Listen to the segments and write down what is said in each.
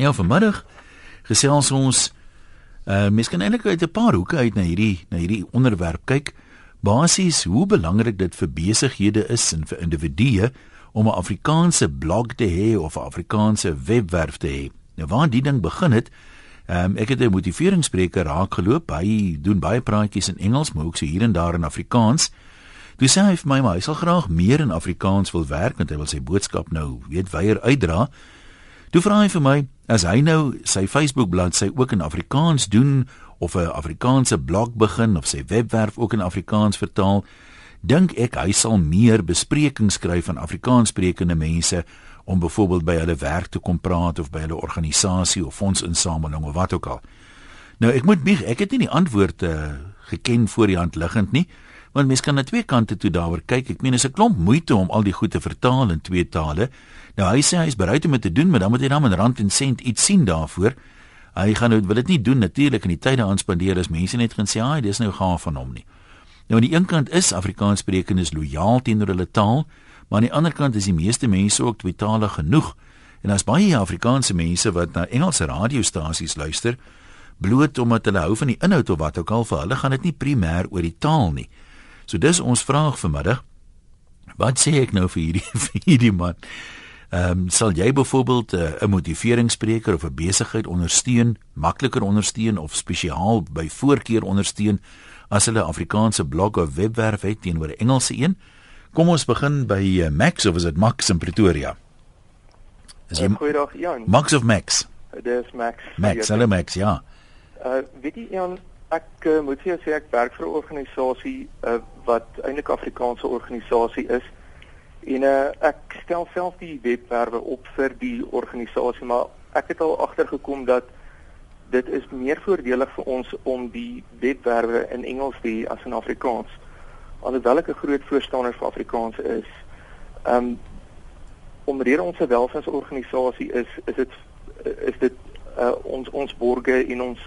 Ja, vanmiddag gesels ons uh mens kan eintlik uit 'n paar hoeke uit na hierdie na hierdie onderwerp kyk. Basies hoe belangrik dit vir besighede is en vir individue om 'n Afrikaanse blog te hê of 'n Afrikaanse webwerf te hê. Nou waar die ding begin het, um, ek het 'n motiveringsspreker raak geloop. Hy doen baie praatjies in Engels, maar ook so hier en daar in Afrikaans. Toe sê hy vir my maar hy sal graag meer in Afrikaans wil werk want hy wil sy boodskap nou weet weier uitdra. Toe vra hy vir my as hy nou sy Facebook bladsy ook in Afrikaans doen of 'n Afrikaanse blog begin of sy webwerf ook in Afrikaans vertaal, dink ek hy sal meer besprekings skryf aan Afrikaanssprekende mense om byvoorbeeld by hulle werk te kom praat of by hulle organisasie of fondsinsameling of wat ook al. Nou ek moet bieg, ek het nie die antwoord uh, geken voor die hand liggend nie, want mens kan na twee kante toe daaroor kyk. Ek meen is 'n klomp moeite om al die goed te vertaal in twee tale. Nou hy sê hy is bereid om dit te doen, maar dan moet hy dan in rand en sent iets sien daarvoor. Hy gaan nou wil dit nie doen natuurlik in die tye aanspandeer as mense net gaan sê, "Ag, dis nou gaaf van hom nie." Nou aan die een kant is Afrikaanssprekendes lojaal teenoor hulle taal, maar aan die ander kant is die meeste mense ook tweetalig genoeg. En daar's baie Afrikaanse mense wat na Engelse radiostasies luister, bloot omdat hulle hou van die inhoud of wat ook al vir hulle gaan dit nie primêr oor die taal nie. So dis ons vraag vanmiddag. Wat sê ek nou vir hierdie vir hierdie man? Ehm um, sal jy byvoorbeeld eh, 'n uh, motiveringsspreker of 'n besigheid ondersteun, makliker ondersteun of spesiaal by voorkeur ondersteun? as hulle Afrikaanse blog of webwerf het teenoor 'n Engelse een. Kom ons begin by uh, Max of is dit Max in Pretoria? Is jy Goeiedag Jan. Max of Max? Dit is Max. Max, hallo Max, ja. Uh weet jy Jan, ek uh, moet vir jou sê ek werk vir 'n organisasie uh, wat eintlik Afrikaanse organisasie is. En uh, ek stel self die webwerwe op vir die organisasie, maar ek het al agtergekom dat dit is meer voordelig vir ons om die webwerwe in Engels te hê as in Afrikaans. Alhoewel ek 'n groot voorstander van Afrikaans is, um omrede ons 'n welstandsorganisasie is, is dit is dit uh, ons ons borgers en ons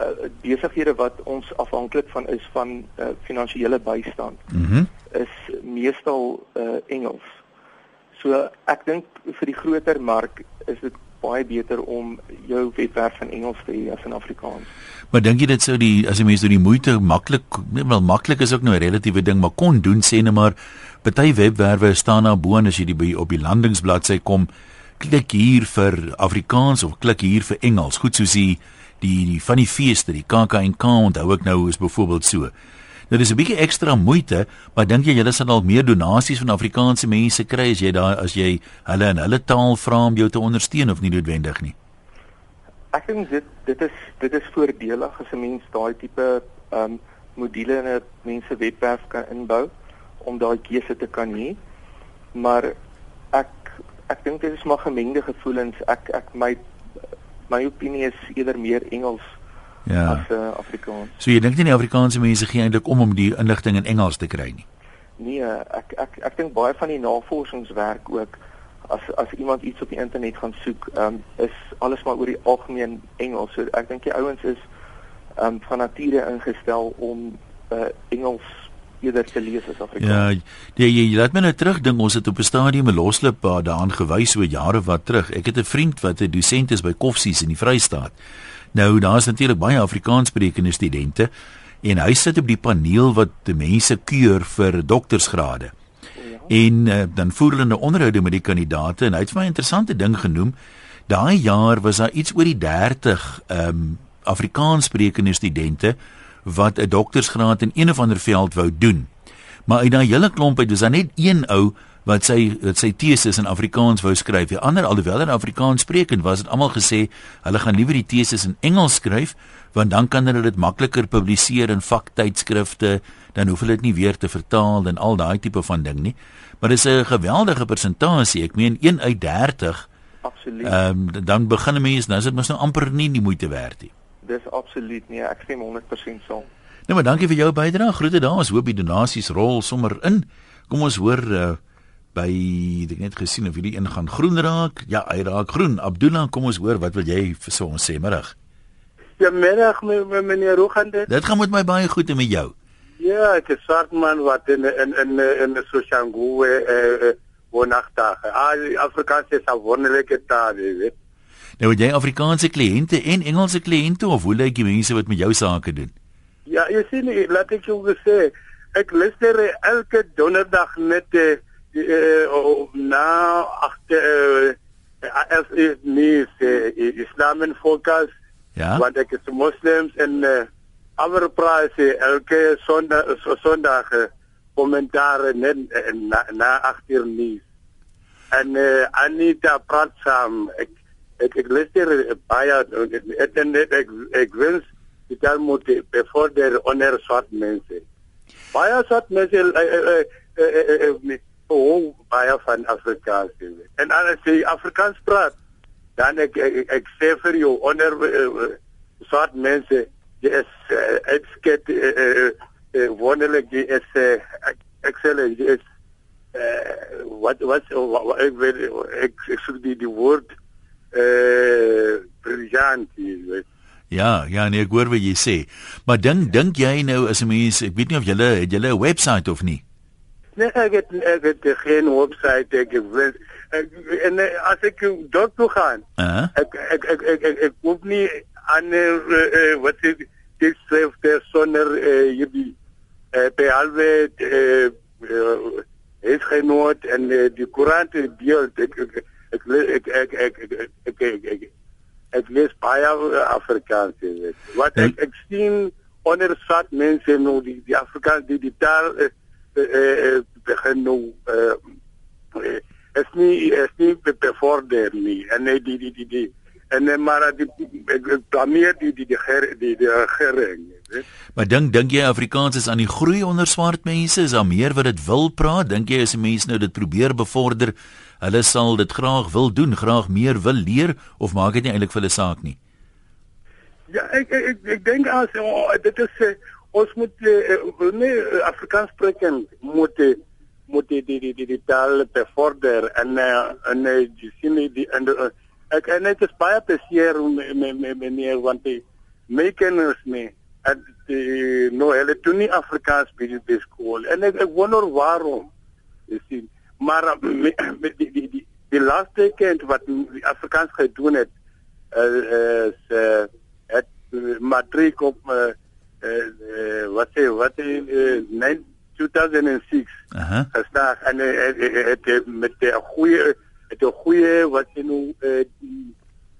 uh, besighede wat ons afhanklik van is van uh, finansiële bystand. Mhm. Mm is meestal uh, Engels. So ek dink vir die groter mark is dit baie beter om jou webwerf in Engels te hê as in Afrikaans. Maar dink jy dit sou die as jy mense doen die moeite maklik, nee wel maklik is ook nou 'n relatiewe ding, maar kon doen sê net maar party webwerwe staan daar bo en as jy die op die landingsbladsy kom, klik hier vir Afrikaans of klik hier vir Engels. Goed soos die die, die van die feeste, die KAK&K onthou ek nou is byvoorbeeld so. Nou dis 'n bietjie ekstra moeite, maar dink jy julle sal dalk meer donasies van Afrikaanse mense kry as jy daar as jy hulle in hulle taal vra om jou te ondersteun of nie noodwendig nie? Ek dink dit dit is dit is voordelig as 'n mens daai tipe ehm um, module in 'n mense webwerf kan inbou om daai keuse te kan hê. Maar ek ek dink dit is maar gemengde gevoelens. Ek ek my my opinie is eerder meer Engels ja. as uh, Afrikaans. So jy dink nie die Afrikaanse mense gee eintlik om om die inligting in Engels te kry nie? Nee, ek ek ek dink baie van die navorsingswerk ook as as iemand iets op die internet gaan soek, um, is alles maar oor die algemeen Engels. So ek dink die ouens is um, van nature ingestel om uh, Engels eerder te lees as Afrikaans. Ja, die, jy laat my nou terugdink, ons het op 'n stadium 'n loslip daaraan gewys so jare wat terug. Ek het 'n vriend wat 'n dosent is by Koffsies in die Vrystaat. Nou daar's natuurlik baie Afrikaanssprekende studente en hy sit op die paneel wat mense keur vir doktorsgrade. En uh, dan voer hulle 'n onderhoude met die kandidaate en hy het vir my 'n interessante ding genoem. Daai jaar was daar iets oor die 30 ehm um, Afrikaanssprekende studente wat 'n doktorsgraad in een of ander veld wou doen. Maar uit daai hele klomp uit was daar net een ou wat sy wat sy teses in Afrikaans wou skryf. Die ander alhoewel hulle Afrikaans sprekend was, het almal gesê hulle gaan liewer die teses in Engels skryf want dan kan hulle dit makliker publiseer in vaktydskrifte, dan hoef hulle dit nie weer te vertaal en al daai tipe van ding nie. Maar dis 'n geweldige persentasie. Ek meen 1 uit 30. Absoluut. Ehm um, dan begin 'n mens, nou is dit mos nou amper nie die moeite werd nie. Dis absoluut nie. Ek stem 100% saam. Nou maar dankie vir jou bydrae. Groete daar. Ons hoop die donasies rol sommer in. Kom ons hoor uh, by ek het net gesien of hierdie een gaan groen raak. Ja, hy raak groen. Abdullah, kom ons hoor wat wil jy vir so ons sê middag? Ja, middag met meneer Rogande. Dit gaan met my baie goed en met jou. Ja, ek is swart man wat in in in in die Soshanguwe eh, eh wonagdag. Ah, Afrikaans is 'n wonderlike taal, weet. Nou het jy Afrikaanse kliënte en Engelse kliënte of hoe lyk die mense wat met jou sake doen? Ja, jy sien, laat ek jou sê, ek luister elke donderdag net uh, uh, na agter uh, as is nie uh, Islam en fokus. Ja. Want ek is moslems en uh, ander pryse elke sondag so sondag uh, kommentaar net uh, na, na agter nie. En uh, Anita praat saam. Ek ek, ek luister baie en net ek ek wens dit al moet bevorder onder swart mense. Baie swart mense uh, uh, uh, oh baie van Afrikaans. En as jy Afrikaans praat, dan ek ek, ek sê vir jou onder uh, swart mense, jy is ek skep wonderlik jy is excellent jy is uh, wat wat ek weet ek ek soek die die woord eh uh, briljant weet Ja, ja, nee, ek hoor wat jy sê. Maar dink dink jy nou as 'n mens, ek weet nie of julle het julle 'n webwerf of nie? Nee, ek het ek het geen webwerf ek het en as ek dorp toe gaan. Uh -huh. Ek ek ek ek ek, ek hoef nie aan uh, wat is dit skryf der sonder uh, hierdie uh, behalwe uh, uh, is genoot en uh, die koerant beeld ek ek ek ek ek ek ek, ek, ek, ek ek lees baie Afrikaans weet. Wat ek ek sien onder swart mense nou die die Afrikaans die die taal eh eh begin nou eh is nie is nie bevorder nie en nee die die die die en maar die blameer die die die ger die die regering. Maar dink dink jy Afrikaans is aan die groei onder swart mense? Is daar meer wat dit wil praat? Dink jy as mense nou dit probeer bevorder hulle sal dit graag wil doen, graag meer wil leer of maak dit nie eintlik vir hulle saak nie? Ja, ek ek ek, ek dink as oh, dit is uh, ons moet uh, nee Afrikaans spreek moet moet die die die die taal bevorder en uh, en uh, die sien die en uh, ek en dit is baie plesier meneer want die makers nie en die no hulle doen nie Afrikaans by die skool en ek, ek wonder waarom jy sien. Maar met die die die die laaste kind wat die Afrikaans gedoen het uh, is uh, het matriek op uh, wat sê wat in uh, 2006 Aha. en het, het met 'n goeie het 'n goeie wat uh,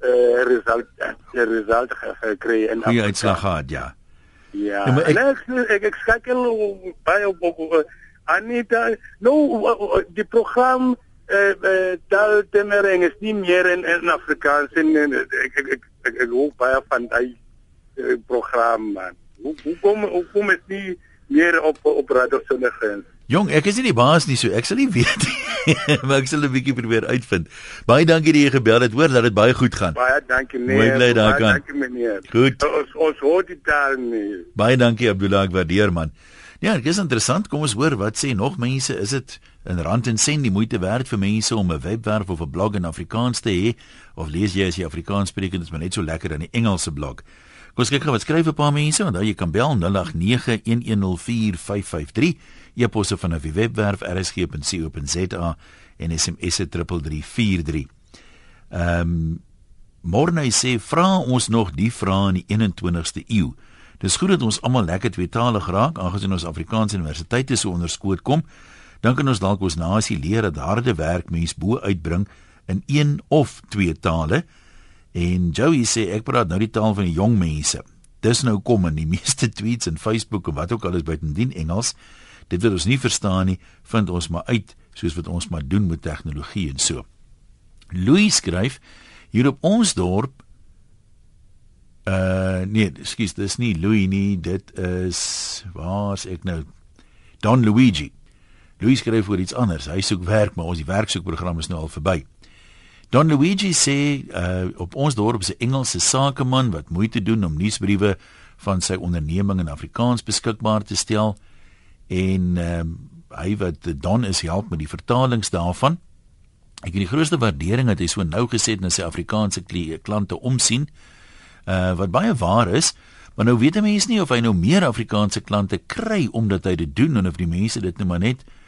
uh, result result gekry en goeie uitslag gehad ja. Ja, ja ek, ek ek skakel baie op, op, op Anita. Nou die program eh uh, taal temering is nie meer in, in Afrikaans. En ek ek ek, ek, ek hoop baie van daai uh, program man hoe hoe kom hoe kom dit nie meer op op radio sonder grens Jong, ek is nie die baas nie, so ek sal nie weet maar ek sal 'n bietjie probeer uitvind. Baie dankie dat jy gebel het. Hoor dat dit baie goed gaan. Baie dankie nee. Mooi bly daar kan. Dankie meneer. Goed. Ons ons hoor die taal nie. Baie dankie Abdullah, ek waardeer man. Ja, dit is interessant. Kom ons hoor wat sê nog mense. Is dit in rand en sent die moeite werd vir mense om 'n webwerf of 'n blog in Afrikaans te hê of lees jy as jy Afrikaans spreek, dit is maar net so lekker in die Engelse blog. Kom ons kyk gou wat skryf 'n paar mense, want jy kan bel 0891104553 e-posse van 'n webwerf rsg.co.za en SMS 3343. Ehm um, Morne sê vra ons nog die vrae in die 21ste eeu. Dis goed dat ons almal lekker tweetalig raak aangesien ons Afrikaanse universiteite so onderskoot kom. Dan kan ons dalk ons nasie leer dat harde werk mens bo uitbring in een of twee tale. En Joey sê ek praat nou die taal van die jong mense. Dis nou kom in die meeste tweets en Facebook en wat ook al is buitendien Engels dit wat ons nie verstaan nie, vind ons maar uit soos wat ons maar doen met tegnologie en so. Louis skryf hier op ons dorp uh nee, skus, dis nie Louis nie, dit is waar's ek nou? Don Luigi. Louis skryf oor iets anders. Hy soek werk, maar ons die werksoekprogram is nou al verby. Don Luigi sê uh op ons dorp se Engelse sakeman wat moeite doen om nuusbriewe van sy onderneming in Afrikaans beskikbaar te stel en um, hy wat Don is help met die vertalings daarvan. Ek het die grootste waardering dat hy so nou gesê na sy Afrikaanse klante omsien. Uh wat baie waar is, maar nou weet 'n mens nie of hy nou meer Afrikaanse klante kry omdat hy dit doen en of die mense dit nou maar net uh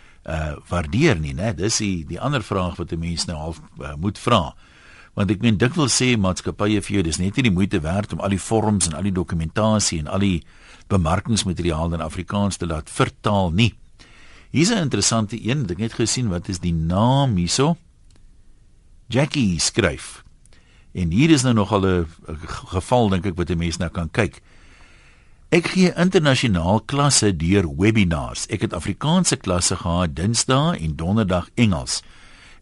waardeer nie, né? Dis die die ander vraag wat 'n mens nou half uh, moet vra. Want ek meen dit wil sê maatskappye vir jou dis net nie die moeite werd om al die vorms en al die dokumentasie en al die bemarkingsmateriaal in Afrikaans te laat vertaal nie. Hier's 'n interessante een, ek het gesien wat is die naam hierso? Jackie skryf. En hier is nou nog al 'n geval dink ek wat 'n mens nou kan kyk. Ek gee internasionaal klasse deur webinars. Ek het Afrikaanse klasse gehad Dinsdae en Donderdag Engels.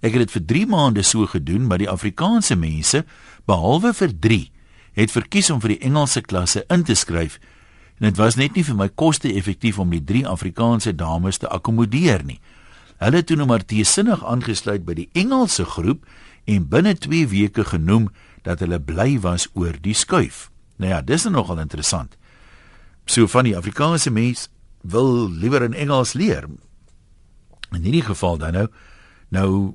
Ek het dit vir 3 maande so gedoen, maar die Afrikaanse mense, behalwe vir 3, het verkies om vir die Engelse klasse in te skryf. En dit was net nie vir my koste-effektief om die 3 Afrikaanse dames te akkommodeer nie. Hulle het toe nou maar teesinnig aangesluit by die Engelse groep en binne 2 weke genoem dat hulle bly was oor die skuif. Nou ja, dis nogal interessant. So van die Afrikaanse mens wil liewer in Engels leer. In hierdie geval dan nou nou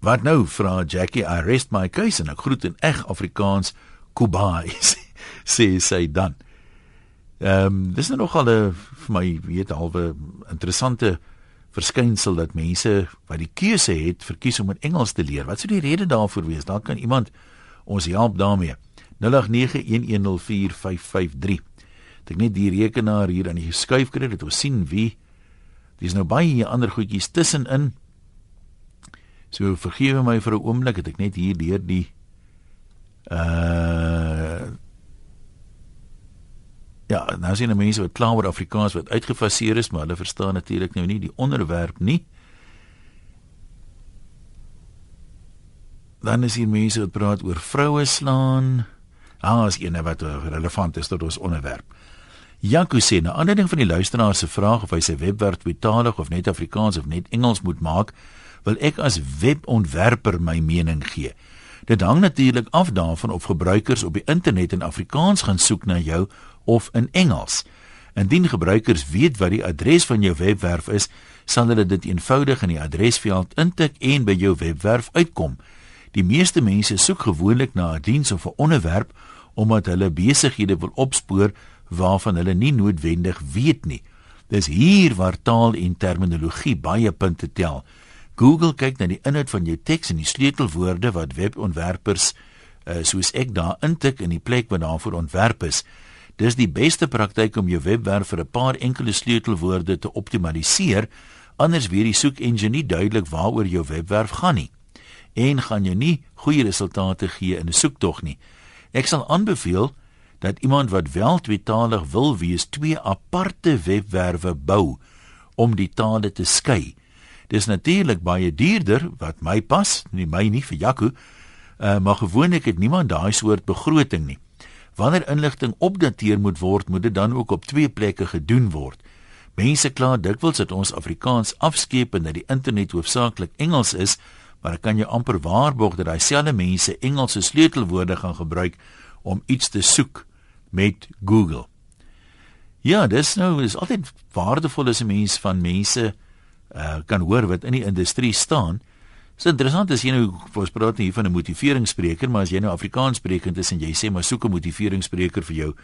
wat nou vra Jackie I rest my case en ek groet in eg Afrikaans Kubai sê sy dan. Ehm um, dis nou nogal 'n vir my weet halwe interessante verskynsel dat mense wat die keuse het verkies om in Engels te leer. Wat sou die rede daarvoor wees? Daar kan iemand ons help daarmee. 0891104553 ek net die rekenaar hier aan die kry dat ons sien wie dis nou baie ander goedjies tussenin. So vergewe my vir 'n oomblik het ek net hier deur die uh Ja, nou sien mense wat kla oor Afrikaans wat uitgefaseer is, maar hulle verstaan natuurlik nou nie die onderwerp nie. Dan is hier mense wat praat oor vroue slaan. Ah, as een wat relevant is tot ons onderwerp. Janku sê, na aanleiding van die luisteraar se vraag of hy sy webwerf tweetalig of net Afrikaans of net Engels moet maak, wil ek as webontwerper my mening gee. Dit hang natuurlik af daarvan of gebruikers op die internet in Afrikaans gaan soek na jou of in Engels. Indien gebruikers weet wat die adres van jou webwerf is, sal hulle dit eenvoudig in die adresveld intik en by jou webwerf uitkom. Die meeste mense soek gewoonlik na 'n diens of 'n onderwerp omdat hulle besighede wil opspoor waarvan hulle nie noodwendig weet nie. Dis hier waar taal en terminologie baie punte tel. Google kyk na die inhoud van jou teks en die sleutelwoorde wat webontwerpers uh, soos ek daar intik in die plek wat daarvoor ontwerp is. Dis die beste praktyk om jou webwerf vir 'n paar enkele sleutelwoorde te optimaliseer, anders weet die soek engine nie duidelik waaroor jou webwerf gaan nie en gaan jou nie goeie resultate gee in 'n soektog nie. Ek sal aanbeveel dat iemand wat wel tweetalig wil wees, twee aparte webwerwe bou om die tale te skei. Dis natuurlik baie duurder wat my pas, nie my nie vir Jaco, uh, maar gewoonlik het niemand daai soort begroting nie. Wanneer inligting opdateer moet word, moet dit dan ook op twee plekke gedoen word. Mense kla dikwels dat ons Afrikaans afskeep en dat die internet hoofsaaklik Engels is, maar ek kan jou amper waarborg dat daai selfde mense Engelse sleutelwoorde gaan gebruik om iets te soek met Google. Ja, dis nou is altyd waardevol as 'n mens van mense uh, kan hoor wat in die industrie staan. Dit is interessant as jy nou ons praat hier van 'n motiveringsspreker, maar as jy nou Afrikaans sprekend is en jy sê maar soek 'n motiveringsspreker vir jou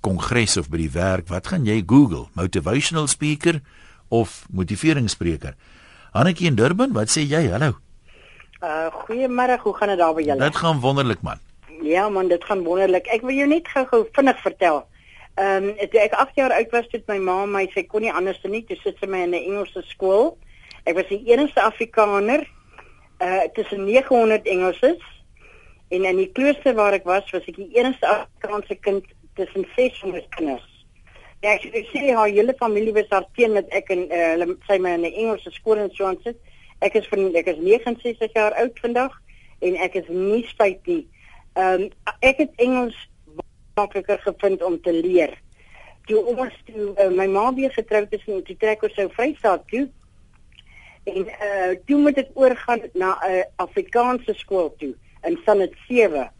kongres of by die werk, wat gaan jy Google? Motivational speaker of motiveringsspreker? Annetjie in Durban, wat sê jy? Hallo. Uh goeiemôre, hoe gaan dit daar by julle? Dit gaan wonderlik man. Ja man, dit gaan wonderlik. Ek wil jou net gou-gou vinnig vertel. Ehm um, toe ek 8 jaar oud was, het my ma my sê kon nie anders doen nie. Toe sit sy my in 'n Engelse skool. Ek was die enigste Afrikaner uh tussen 900 Engelses. En in die klooster waar ek was, was ek die enigste Afrikaanse kind tussen 600 kinders. Ja, ek, sê haar hele familie was daar teen met ek en uh, hulle sê my in 'n Engelse skool in Swansea. Ek is van ek is 69 jaar oud vandag en ek is nie spyt nie. Ehm um, ek het Engels makliker gevind om te leer. Toe ons toe uh, my ma weer getroud is en toe trek ons sou Vrystaat toe. En eh uh, toe moet ek oorgaan na 'n uh, Afrikaanse skool toe in Sannet 7.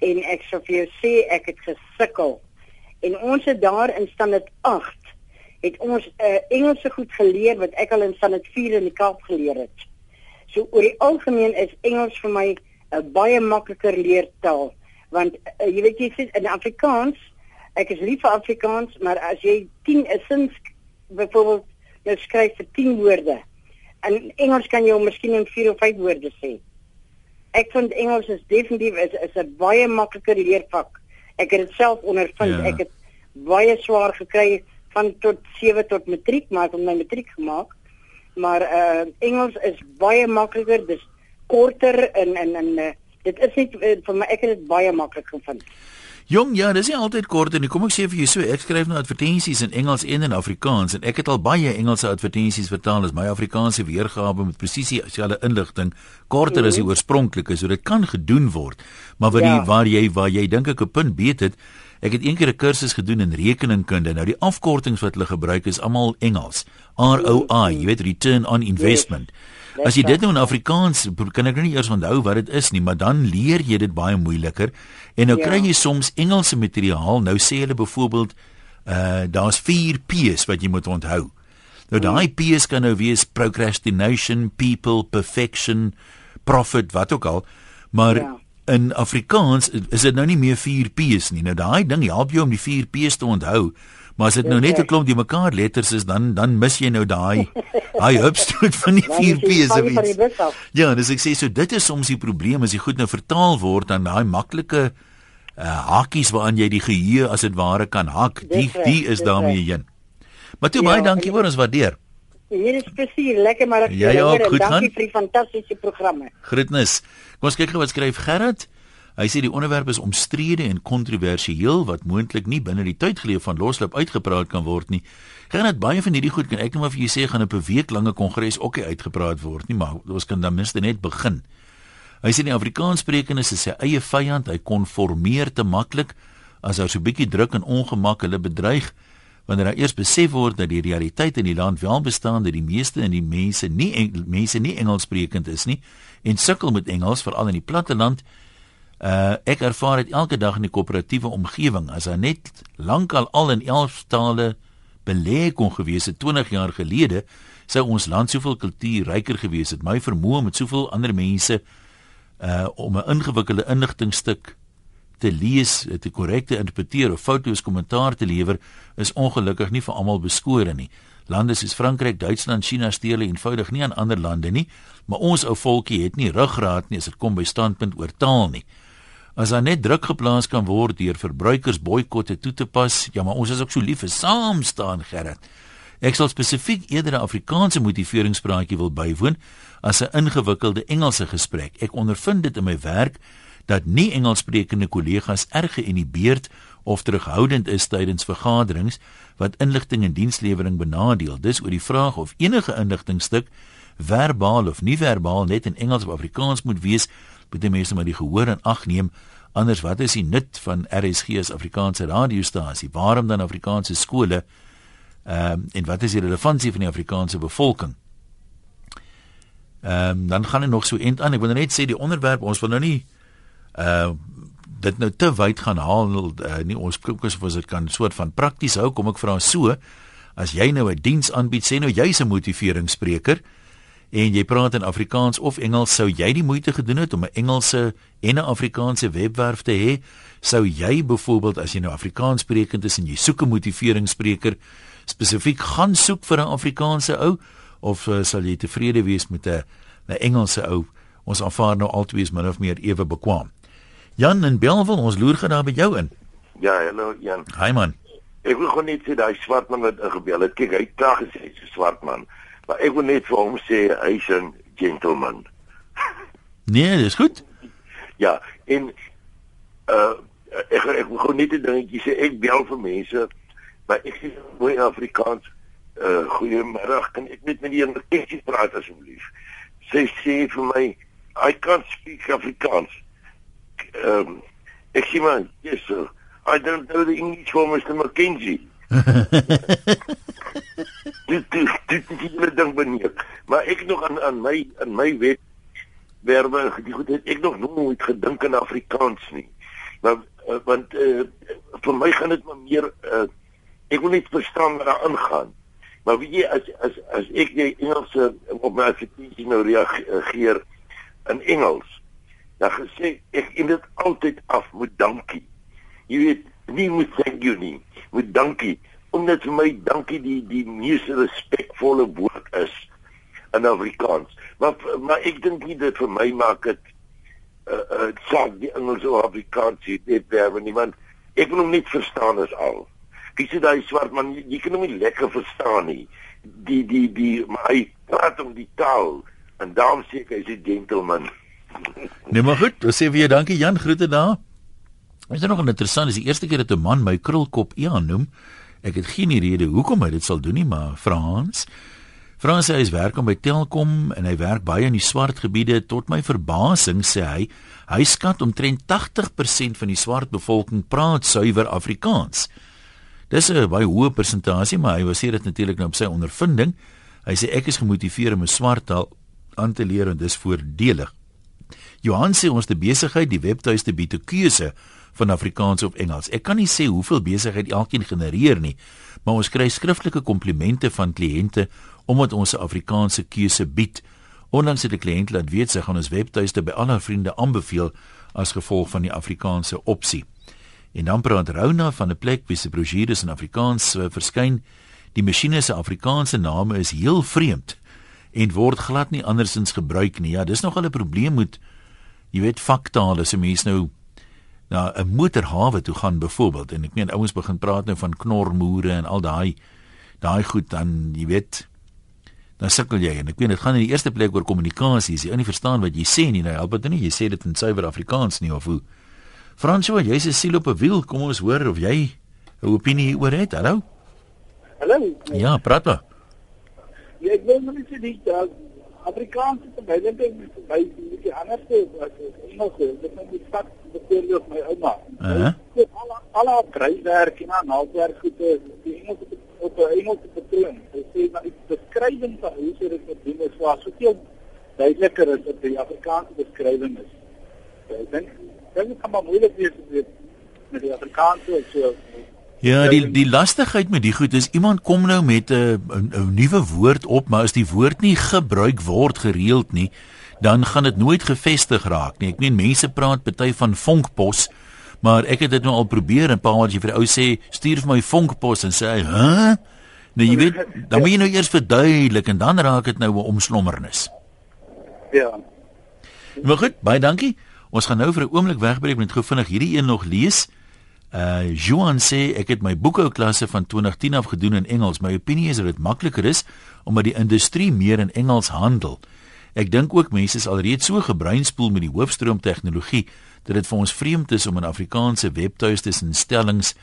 En ek sou vir jou sê ek het gesukkel. En ons het daar in Sannet 8 het ons uh, Engels so goed geleer wat ek al in Sannet 4 in die Kaap geleer het. So oor die algemeen is Engels vir my 'n baie makliker leertaal want uh, jy weet jy sê in Afrikaans ek is lief vir Afrikaans maar as jy 10 sins byvoorbeeld jy skryf vir 10 woorde in Engels kan jy hom miskien in 4 of 5 woorde sê ek vind Engels is definitief is is 'n baie makliker leervak. Ek het dit self ondervind. Ja. Ek het baie swaar gekry van tot 7 tot matriek, maar ek het my matriek gemaak. Maar uh Engels is baie makliker. Dis korter en en en uh, dit is net uh, vir my ek het dit baie maklik gevind. Jong, ja, dis nie altyd kort en kom ek sê vir jou so, ek skryf nou advertensies in Engels en in Afrikaans en ek het al baie Engelse advertensies vertaal as my Afrikaanse weergawe met presisie dieselfde inligting korter as die oorspronklike, so dit kan gedoen word. Maar wat Ja. die waar jy waar jy dink ek 'n punt beet het, ek het eendag 'n kursus gedoen in rekeningkunde. Nou die afkortings wat hulle gebruik is almal Engels. ROI, jy weet return on investment. As jy dit nou in Afrikaans kan ek nou nie eers onthou wat dit is nie, maar dan leer jy dit baie moeiliker. En nou Ja. kry jy soms Engelse materiaal. Nou sê hulle byvoorbeeld uh daar's 4 P's wat jy moet onthou. Nou daai P's kan nou wees procrastination, people, perfection, profit, wat ook al. Maar Ja. In Afrikaans is dit nou nie meer 4 P's nie. Nou daai ding help jou om die 4 P's te onthou. Maar as dit nou net 'n klomp die mekaar letters is, dan dan mis jy nou daai daai hupstoot van die Dan 4 is jy P's van of iets. Ja, dis ek sê so dit is soms die probleem as jy goed nou vertaal word dan daai maklike uh, hakies waaraan jy die geheue as dit ware kan hak, die die is daarmee heen. Maar toe Ja, baie dankie en- hoor, ons waardeer. Hier is presies lekker maar ek julle ook, hoor goed dankie gaan? vir die fantastiese programme. Groetnis. Kom ons kyk gou wat skryf Gerard. Hy sê die onderwerp is omstrede en kontroversieel wat moontlik nie binne die tydgeleef van losloop uitgepraat kan word nie. Gerard, baie van hierdie goed kan ek net maar vir jou sê gaan op 'n week lange kongres ook nie uitgepraat word nie, maar ons kan dan minstens net begin. Hy sê die Afrikaanssprekendes is sy eie vyand, hy konformeer te maklik as daar so 'n bietjie druk en ongemak hulle bedreig wanneer daar eers besef word dat die realiteit in die land wel bestaan dat die meeste in die mense nie en, mense nie Engelssprekend is nie en sukkel met Engels veral in die platteland. Uh ek ervaar dit elke dag in die koöperatiewe omgewing as hy net lankal al in 11 tale belê kon gewees het 20 jaar gelede sou ons land soveel kultuur ryker gewees het. My vermoë om met soveel ander mense uh om 'n ingewikkelde inligtingstuk te lees, te korrek te interpreteer of foutloos kommentaar te lewer is ongelukkig nie vir almal beskore nie. Lande soos Frankryk, Duitsland, China steel eenvoudig nie aan ander lande nie, maar ons ou volkie het nie ruggraat nie as dit kom by standpunt oor taal nie. As daar net druk geplaas kan word deur verbruikers boikotte toe te pas, ja, maar ons is ook so lief vir saam staan, Gerrit. Ek sal spesifiek eerder 'n Afrikaanse motiveringspraatjie wil bywoon as 'n ingewikkelde Engelse gesprek. Ek ondervind dit in my werk dat nie Engelssprekende kollegas erg geïnhibeerd of terughoudend is tydens vergaderings wat inligting en dienslewering benadeel. Dis oor die vraag of enige inligtingstuk verbaal of nie verbaal net in Engels of Afrikaans moet wees, moet die mense maar die gehoor in ag neem. Anders wat is die nut van RSG as Afrikaanse radiostasie? Waarom dan Afrikaanse skole? Ehm um, en wat is die relevantie van die Afrikaanse bevolking? Ehm um, dan gaan dit nog so end aan. Ek wil net sê die onderwerp ons wil nou nie uh dit nou te wyd gaan haal uh, nie ons fokus of ons dit kan soort van prakties hou kom ek vra so as jy nou 'n diens aanbied sê nou jy's 'n motiveringsspreker en jy praat in Afrikaans of Engels sou jy die moeite gedoen het om 'n Engelse en 'n Afrikaanse webwerf te hê? Sou jy byvoorbeeld as jy nou Afrikaans sprekend is en jy soek 'n motiveringsspreker spesifiek gaan soek vir 'n Afrikaanse ou of uh, sal jy tevrede wees met 'n 'n Engelse ou? Ons aanvaar nou albei is min of meer ewe bekwam Jan in Belwel ons loer gaan daar by jou in Ja, hallo Jan. Hi man Ek wil gewoon net sê daai swart man wat ingebel het. Kyk, hy het klaar gesê hy's 'n swart man. Maar ek wil net vir hom sê hy's 'n gentleman. Nee dis goed Ja, en uh ek ek wil gewoon net 'n dingetjie sê. Ek bel vir mense, maar ek sê mooi Afrikaans. Uh goeiemôre, kan ek net met die enkeltjie praat asseblief? Sy sê vir my, I can't speak Afrikaans. Um ek sê maar, yes sir. I don't know the English for Mr. McKenzie. dit dit dit is die ding beneer. Maar ek nog aan aan my aan my wet werwe die goed het ek nog nooit gedink in Afrikaans nie. Maar uh, want uh, vir my gaan dit maar meer uh, ek wil net verstaan wat daar aangaan. Maar weet jy as as as ek die Engelse op my advertensie nou reageer in Engels, dan gesê ek en dit altyd af met dankie. Jy weet, nie moet thank you nie, moet dankie omdat vir my dankie die die mees respekvolle woord is in Afrikaans. Maar maar ek dink nie dit vir my maak dit uh, uh sak die Engelse of Afrikaans net werwe nie want ek wil hom nie verstaan as al. Kies jy daai swart man jy, jy kan hom nie lekker verstaan nie. Die die die maar hy praat om die taal en daarom sê ek hy's 'n gentleman. Nee maar goed, dan sê vir jou dankie Jan, groete daar. Is dit nog interessant, is die eerste keer dat 'n man my krulkop Ian noem. Ek het geen rede hoekom hy dit sal doen nie, maar Frans Frans sê hy werk om by Telkom en hy werk baie in die swart gebiede. Tot my verbasing sê hy, hy skat omtrent 80% van die swart bevolking praat suiwer Afrikaans. Dis 'n baie hoë persentasie, maar hy was hier dit natuurlik nou op sy ondervinding. Hy sê ek is gemotiveer om 'n swart taal aan te leer en dis voordelig. Johan sê ons te besigheid die webtuiste bied 'n keuse van Afrikaans of Engels. Ek kan nie sê hoeveel besigheid elkeen genereer nie, maar ons kry skriftelike komplimente van kliënte omdat ons 'n Afrikaanse keuse bied. Ondanks dit die kliënt laat weet sy gaan ons webtuiste by al haar vriende aanbeveel as gevolg van die Afrikaanse opsie. En dan praat Rona van 'n plek wie se brosjures in Afrikaans uh, verskyn. Die masjiene se Afrikaanse name is heel vreemd en word glad nie andersins gebruik nie. Ja, dis nogal 'n probleem met jy weet faktaal as 'n mens nou na 'n motorhawe toe gaan byvoorbeeld en ek meen ouens begin praat nou van knormoere en al daai daai goed dan jy weet dan sukkel jy en ek weet dit gaan in die eerste plek oor kommunikasie. Jy nie verstaan wat jy sê nie. Nou help dit nie. Jy sê dit in suiwer Afrikaans nie of hoe. Fransjo, jy's 'n siel op 'n wiel. Kom ons hoor of jy 'n opinie oor het. Hallo. Hallo. Ja, praat maar. Ja, ek wil net sê dit dat Afrikaans is baie net by die ander se as Engels. Dit is net stad beteer my ouma. Uh -huh. Alle alle kruiswerk en naaldwerk goede die Engels op 'n Engelse patroon. Hy sê maar die beskrywing van hoe sy dit moet doen is waar soveel duideliker as die Afrikaanse beskrywing is. Ek dink dit kan maar moeilik wees met die Afrikaanse so Ja, die die lastigheid met die goed is iemand kom nou met 'n 'n nuwe woord op, maar as die woord nie gebruik word gereeld nie, dan gaan dit nooit gevestig raak nie. Ek meen mense praat baie van vonkpos, maar ek het dit nou al probeer en paar wat jy vir die ou sê, stuur vir my vonkpos en sê hy, "Hæ?" Huh? Nou jy weet, dan moet jy nou eers verduidelik en dan raak dit nou 'n omslommernis. Ja. Maar goed, baie dankie. Ons gaan nou vir 'n oomblik wegbreek met gou vinnig hierdie een nog lees. Uh Johan sê ek het my boekhouklasse van 2010 af gedoen in Engels. My opinie is dat dit makliker is omdat die industrie meer in Engels handel. Ek dink ook mense is alreeds so gebreinspoel met die hoofstroom tegnologie dat dit vir ons vreemd is om in Afrikaanse webtuistes en stellings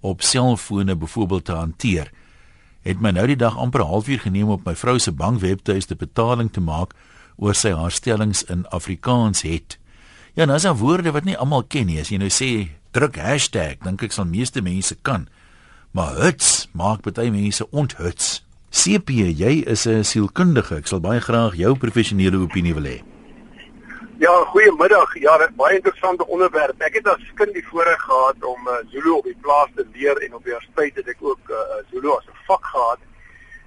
op selfone byvoorbeeld te hanteer. Het my nou die dag amper 'n halfuur geneem op my vrou se bankwebtuiste betaling te maak oor sy haar stellings in Afrikaans het. Ja, nou is daar woorde wat nie almal ken nie. As jy nou sê druk hashtag, dink ek sal meeste mense kan. Maar huts maak baie mense onthuts. CP, jy is 'n sielkundige. Ek sal baie graag jou professionele opinie wil hê. Ja, goeiemiddag. Ja, baie interessante onderwerp. Ek het as kind die voorreg gehad om uh, Zulu op die plaas te leer en op universiteit het ek ook uh, Zulu as 'n vak gehad.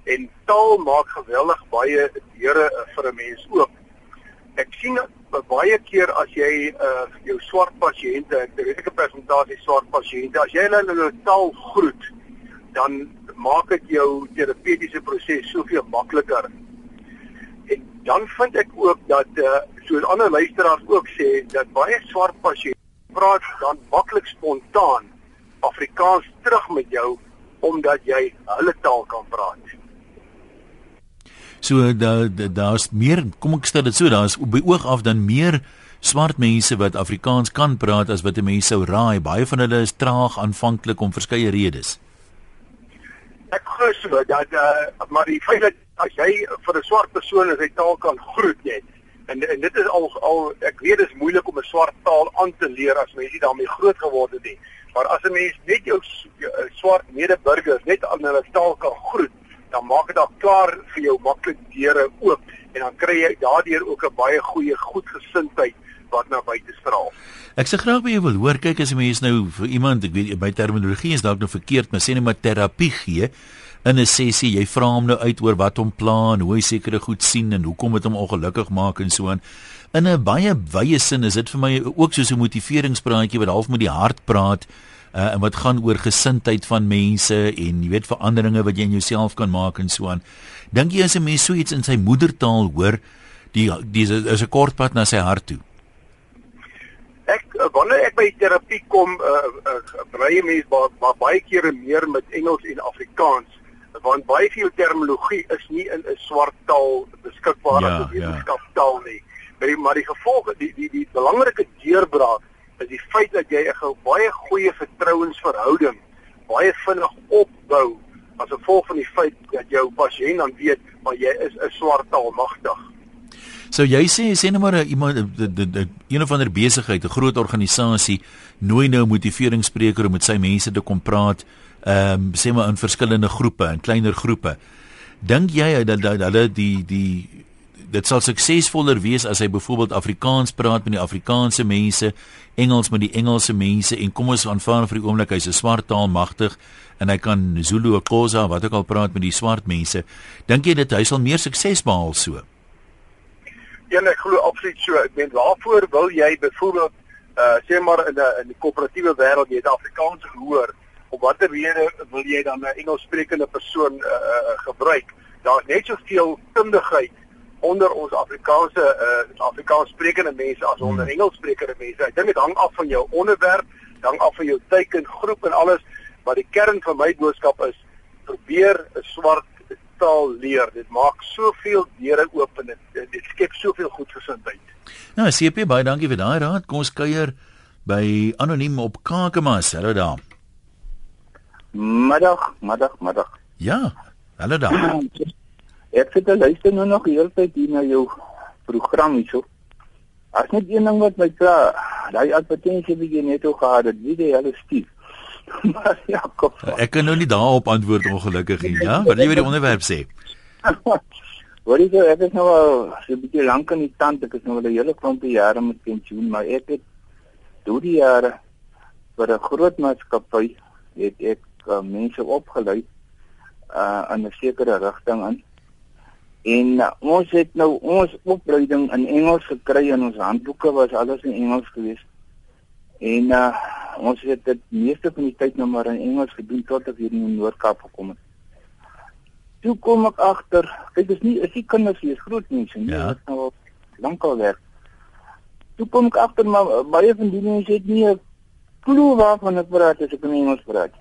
En taal maak geweldig baie deure uh, vir 'n mens oop. Ek sien baie keer as jy uh, jou swart pasiënte, ek weet ek 'n persentasie swart pasiënte, as jy hulle in hulle taal groet, dan maak dit jou terapeutiese proses soveel makliker. En dan vind ek ook dat uh, soos ander luisteraars ook sê dat baie swart pasiënte praat dan maklik spontaan Afrikaans terug met jou omdat jy hulle taal kan praat. So daar daar's meer kom ek stel dit so daar's by oog af dan meer swart mense wat Afrikaans kan praat as wat 'n mens sou raai. Baie van hulle is traag aanvanklik om verskeie redes. Ek glo so dat uh, maar die feit dat as jy vir 'n swart persoon in sy taal kan groet net en en dit is al al ek weet dit is moeilik om 'n swart taal aan te leer as mens nie daarmee groot geword het nie. Maar as 'n mens net jou swart medeburgers net aan hulle taal kan groet dan maak dit al klaar vir jou maklik deure oop en dan kry jy daardeur ook 'n baie goeie goedgesindheid wat na buite straal. Ek sê graag by jou wil hoor kyk as jy mens nou vir iemand ek weet by terminologie is dalk nou verkeerd maar sê net maar terapie gee in 'n sessie jy vra hom nou uit oor wat hom pla en hoe hy sekere goed sien en hoekom dit hom ongelukkig maak en so aan. In 'n baie wye sin is dit vir my ook soos 'n motiveringspraatjie wat half met die hart praat uh, en wat gaan oor gesindheid van mense en jy weet veranderinge wat jy in jouself kan maak en so aan. Dink jy as 'n mens so iets in sy moedertaal hoor, die dis is 'n kort pad na sy hart toe. wanneer ek by terapie kom, uh, uh, brei mense baie ba, baie kere meer met Engels en Afrikaans want baie veel terminologie is nie in 'n swart taal beskikbaar Ja, as 'n ja. wetenskaptaal nie. Maar die, maar die gevolg die die die belangrike deurbraak is die feit dat jy 'n baie goeie vertrouensverhouding baie vinnig opbou as gevolg van die feit dat jou pasiënt dan weet maar jy is 'n swart taal magtig. So jy sê sê nou maar 'n iemand 'n- een of ander besigheid, 'n groot organisasie nooi nou 'n motiveringsspreker om met sy mense te kom praat, ehm um, sê maar in verskillende groepe, in kleiner groepe. Dink jy dat hulle die die dit sal suksesvoller wees as hy byvoorbeeld Afrikaans praat met die Afrikaanse mense, Engels met die Engelse mense en kom ons aanvaar vir die oomblik hy's 'n swart taal magtig en hy kan Zulu, Xhosa, wat ook al praat met die swart mense. Dink jy dit hy sal meer sukses behaal so? Ja, ek glo absoluut so. Ek meen waarvoor wil jy byvoorbeeld uh sê maar in 'n in die koöperatiewe wêreld jy het Afrikaans gehoor, op watter rede wil jy dan 'n Engelssprekende persoon uh gebruik? Daar's net soveel kundigheid onder ons Afrikaanse uh Afrikaanssprekende mense as onder Hmm. Engelssprekende mense. Ek dink dit hang af van jou onderwerp, hang af van jou teiken, groep en alles, maar die kern van my boodskap is probeer 'n swart taal leer. Dit maak soveel deure oop en dit, dit skep soveel goedgesindheid. Nou, CP baie dankie vir daai raad. Kom ons kuier by anoniem op Kakamas. Hallo daar. Middag, middag, middag. Ja. Hallo daar. Ek sit te luister nou nog die hele tyd hier na jou program hierso. As net een ding wat my pla, daai advertensie wat jy net oor gehad het, wie die hele stief. maar ja, kom. Ek kan nou nie daarop antwoord ongelukkig nie. Ja, wat jy oor die onderwerp sê. Wat is ek is nou al so 'n bietjie lank in die tand, ek is nou al 'n hele klompie jare met pensioen, maar ek het deur die jare vir 'n groot maatskappy het ek uh, mense opgelei uh in 'n sekere rigting in. En uh, ons het nou ons opleiding in Engels gekry en ons handboeke was alles in Engels geweest. En uh ons het dit meeste van die tyd nou maar in Engels gedoen tot ek hier in Noord-Kaap gekom het. Toe kom ek agter, kyk dis nie is die kinders hier is groot mense nie, Ja. wat nou al lankal werk. Toe kom ek agter maar uh, baie van die mense het nie 'n klou waarvan ek praat as ek in Engels praat.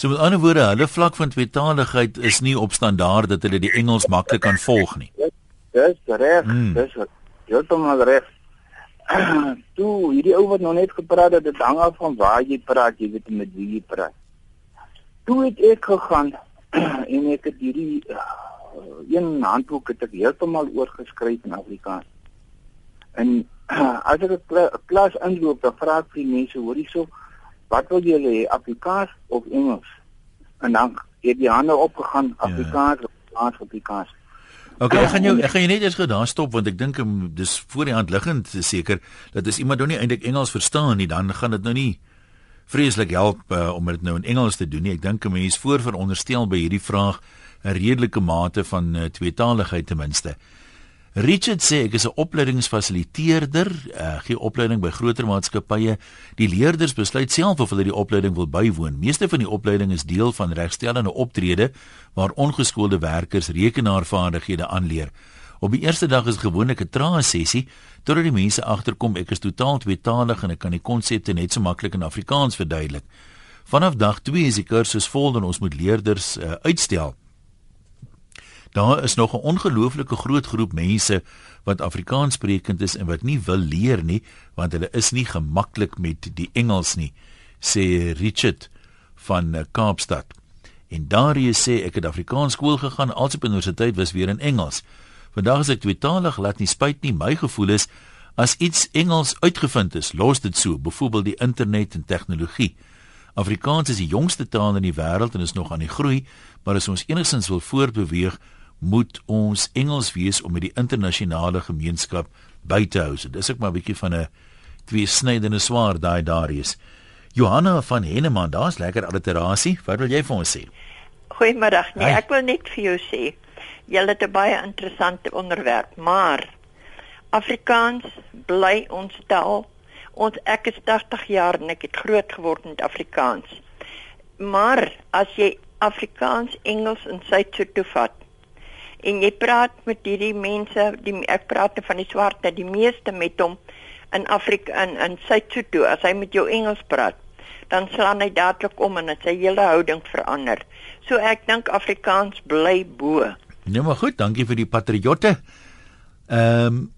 So met ander woorde, hulle vlak van tweetaligheid is nie op standaard dat hulle die Engels maklik kan volg nie. Dis reg, Hmm. dis heeltemal reg. Toe hierdie ou wat nou net gepraat het, dit hang af van waar jy praat, jy weet met wie jy praat. Toe het ek gegaan en ek het hierdie uh, een handboek het ek heeltemal oorgeskryf in Afrikaans. En as ek 'n kla- klas inloop, dan vra ek vir die mense, hoor hierso, wat wil julle hê, Afrikaans of Engels? En dan het die hande opgegaan, Afrikaans, Afrikaans, Afrikaans. OK, ek gaan jou ek gaan jou net eers gou daar stop want ek dink um, dis voor die hand liggend seker dat as iemand nou nie eintlik Engels verstaan nie, dan gaan dit nou nie vreeslik help uh, om dit nou in Engels te doen nie. Ek dink 'n mens voorveronderstel by hierdie vraag 'n redelike mate van uh, tweetaligheid ten minste. Richard sê ek is 'n opleidingsfasiliteerder, uh, gee opleiding by groter maatskappye. Die leerders besluit self of hulle die opleiding wil bywoon. Meeste van die opleiding is deel van regstellende optrede waar ongeskoolde werkers rekenaarvaardighede aanleer. Op die eerste dag is gewoonlik 'n trae sessie totdat die mense agterkom ek is totaal tweetalig en ek kan die konsepte net so maklik in Afrikaans verduidelik. Vanaf dag 2 is die kursus vol en ons moet leerders uh, uitstel. Daar is nog 'n ongelooflike groot groep mense wat Afrikaans sprekend is en wat nie wil leer nie want hulle is nie gemaklik met die Engels nie, sê Richard van eh, Kaapstad. En Darius sê ek het Afrikaans skool gegaan, als op universiteit was weer in Engels. Vandag is ek tweetalig, laat nie spyt nie. My gevoel is as iets Engels uitgevind is, los dit so, byvoorbeeld die internet en tegnologie. Afrikaans is die jongste taal in die wêreld en is nog aan die groei, maar as ons enigstens wil voortbeweeg, moet ons Engels wees om met die internasionale gemeenskap by te hou. So dis ook maar 'n bietjie van 'n tweesnydende swaard daai Darius. Johanna van Henneman, daar's lekker alliterasie. Wat wil jy vir ons sê? Goeiemiddag. Nee, Hi. ek wil net vir jou sê, jy het 'n baie interessante onderwerp, maar Afrikaans bly ons taal. Ons ek is 80 jaar en ek het groot geword met Afrikaans. Maar as jy Afrikaans, Engels en Suid-Sotho vat en jy praat met hierdie mense, die ek praat nou van die swarte, die meeste met hom in Afrika in in Suid-Sotho as hy met jou Engels praat, dan slaan hy dadelik om en sy hele houding verander. So ek dink Afrikaans bly bo. Nou maar goed, dankie vir die patriotte. Ehm um,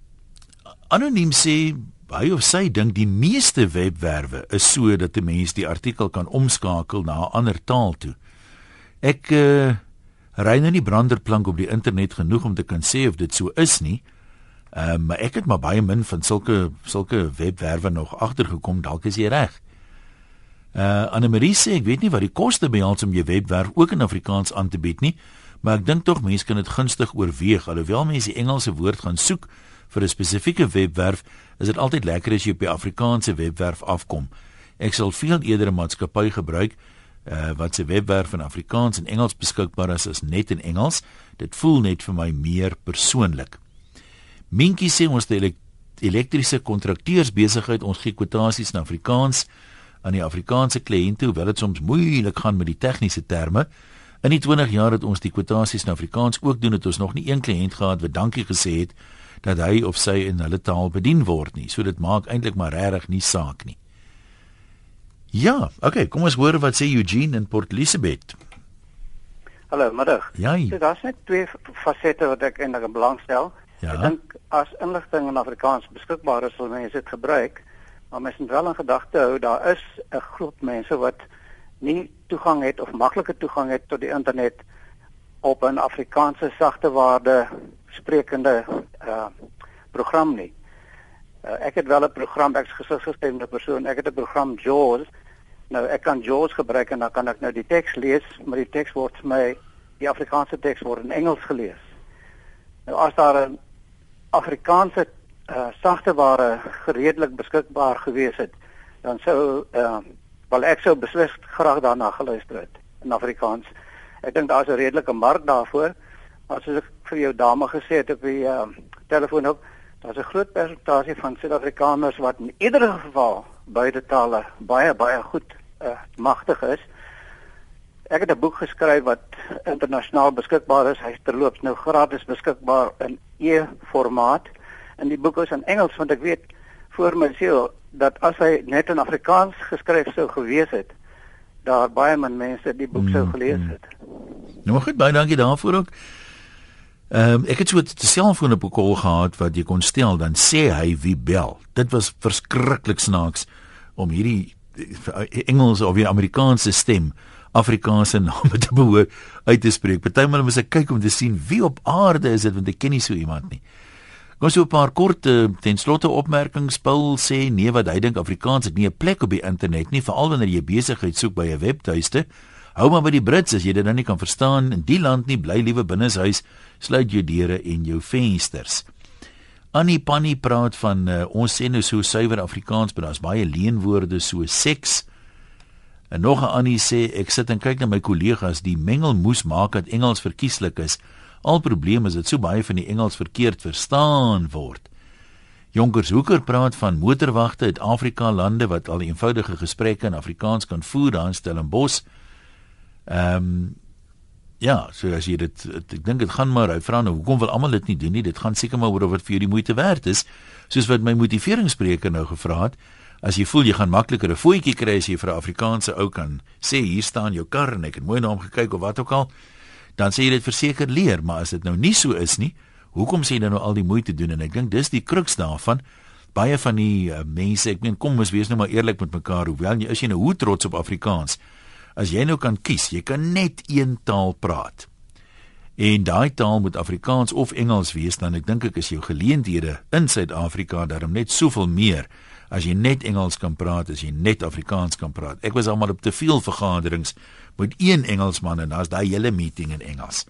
anoniem sê hy of sy dink die meeste webwerwe is so dat 'n mens die artikel kan omskakel na 'n ander taal toe. Ek uh, ry nou nie branderplank op die internet genoeg om te kan sê of dit so is nie. Ehm um, maar ek het maar baie min van sulke sulke webwerwe nog agtergekom, dalk is jy reg. Uh Anne-Marie sê ek weet nie wat die koste behels om jou webwerf ook in Afrikaans aan te bied nie, maar ek dink tog mense kan dit gunstig oorweeg alhoewel mense die Engelse woord gaan soek vir 'n spesifieke webwerf, is dit altyd lekker as jy op die Afrikaanse webwerf afkom. Ek sal veel eerder 'n maatskappy gebruik uh, wat se webwerf in Afrikaans en Engels beskikbaar is as net in Engels. Dit voel net vir my meer persoonlik. Minkie sê ons het elektriese kontrakteursbesigheid ons gee kwotasies in Afrikaans aan die Afrikaanse kliënte hoewel dit soms moeilik gaan met die tegniese terme. In die 20 jaar het ons die kwotasies in Afrikaans ook doen het ons nog nie een kliënt gehad wat dankie gesê het dat hy of sy in hulle taal bedien word nie. So dit maak eintlik maar regtig nie saak nie. Ja, okay, kom ons hoor wat sê Eugene in Port Elizabeth. Hallo, middag. Ja. So daar's net twee fasette wat ek eintlik belangstel. Ja. Ek dink as inligting in Afrikaans beskikbaar is, sal mense dit gebruik. Maar mens moet wel in gedagte hou daar is 'n groep mense wat nie toegang het of maklike toegang het tot die internet op 'n Afrikaanse sagte waarde sprekende uh program nie. Uh, ek het wel 'n program ek's gesigsgestemde persoon. Ek het 'n program JAWS. Nou ek kan JAWS gebruik en dan kan ek nou die teks lees, maar die teks word vir my die Afrikaanse teks word in Engels gelees. Nou as daar 'n Afrikaanse uh sagte ware redelik beskikbaar gewees het, dan sou uh wel ek sou beslis graag daarna geluister het in Afrikaans. Ek dink daar's 'n redelike mark daarvoor. As ek vir jou dame gesê het op die uh, telefoon ook, daar's 'n groot persentasie van Suid-Afrikaners wat in ieder geval beide tale baie baie goed uh, magtig is. Ek het 'n boek geskryf wat internasionaal beskikbaar is. Hy's terloops nou gratis beskikbaar in e-formaat. En die boek is in Engels want ek weet voor my siel dat as hy net in Afrikaans geskryf sou gewees het, daar baie min mense die boek sou gelees het. Nou goed, baie dankie daarvoor ook. Ehm um, ek het so 'n selfoon op 'n kol gehad wat jy kon stel dan sê hy wie bel. Dit was verskriklik snaaks om hierdie Engels of die Amerikaanse stem Afrikaanse name te behoor uit te spreek. Partymal moet ek kyk om te sien wie op aarde is dit want ek ken nie so iemand nie. Kom so 'n paar kort ten slotte opmerkings. Paul sê nee wat hy dink Afrikaans het nie 'n plek op die internet nie, veral wanneer jy besigheid soek by 'n webtuiste. Hou maar by die Brits as jy dit dan nie kan verstaan in die land nie, bly liewe binne huis, sluit jou deure en jou vensters. Annie Pannie praat van uh, ons sê nou so suiwer Afrikaans, maar daar's baie leenwoorde so seks. En nog 'n Annie sê ek sit en kyk na my kollegas, die mengelmoes maak dat Engels verkieslik is. Al probleme is dit so baie van die Engels verkeerd verstaan word. Jonkers Hoeker praat van motorwagte uit Afrika lande wat al eenvoudige gesprekke in Afrikaans kan voer daar in Stellenbosch. Ehm um, ja, so as jy dit ek dink dit gaan maar hy vra nou hoekom wil almal dit nie doen nie? Dit gaan seker maar oor of dit vir jou die moeite werd is. Soos wat my motiveringsspreker nou gevra het, as jy voel jy gaan makliker 'n voetjie kry as jy vir 'n Afrikaanse ou kan sê hier staan jou kar en ek het mooi na hom gekyk of wat ook al, dan sê jy dit verseker leer, maar as dit nou nie so is nie, hoekom sê jy dan nou al die moeite doen en ek dink dis die kruks daarvan. Baie van die uh, mense, ek meen kom ons wees nou maar eerlik met mekaar, hoewel jy is jy nou hoe trots op Afrikaans as jy nou kan kies, jy kan net een taal praat. En daai taal moet Afrikaans of Engels wees, dan ek dink ek is jou geleenthede in Suid-Afrika daarom net soveel meer as jy net Engels kan praat, as jy net Afrikaans kan praat. Ek was almal op te veel vergaderings met een Engelsman en daar's daai hele meeting in Engels.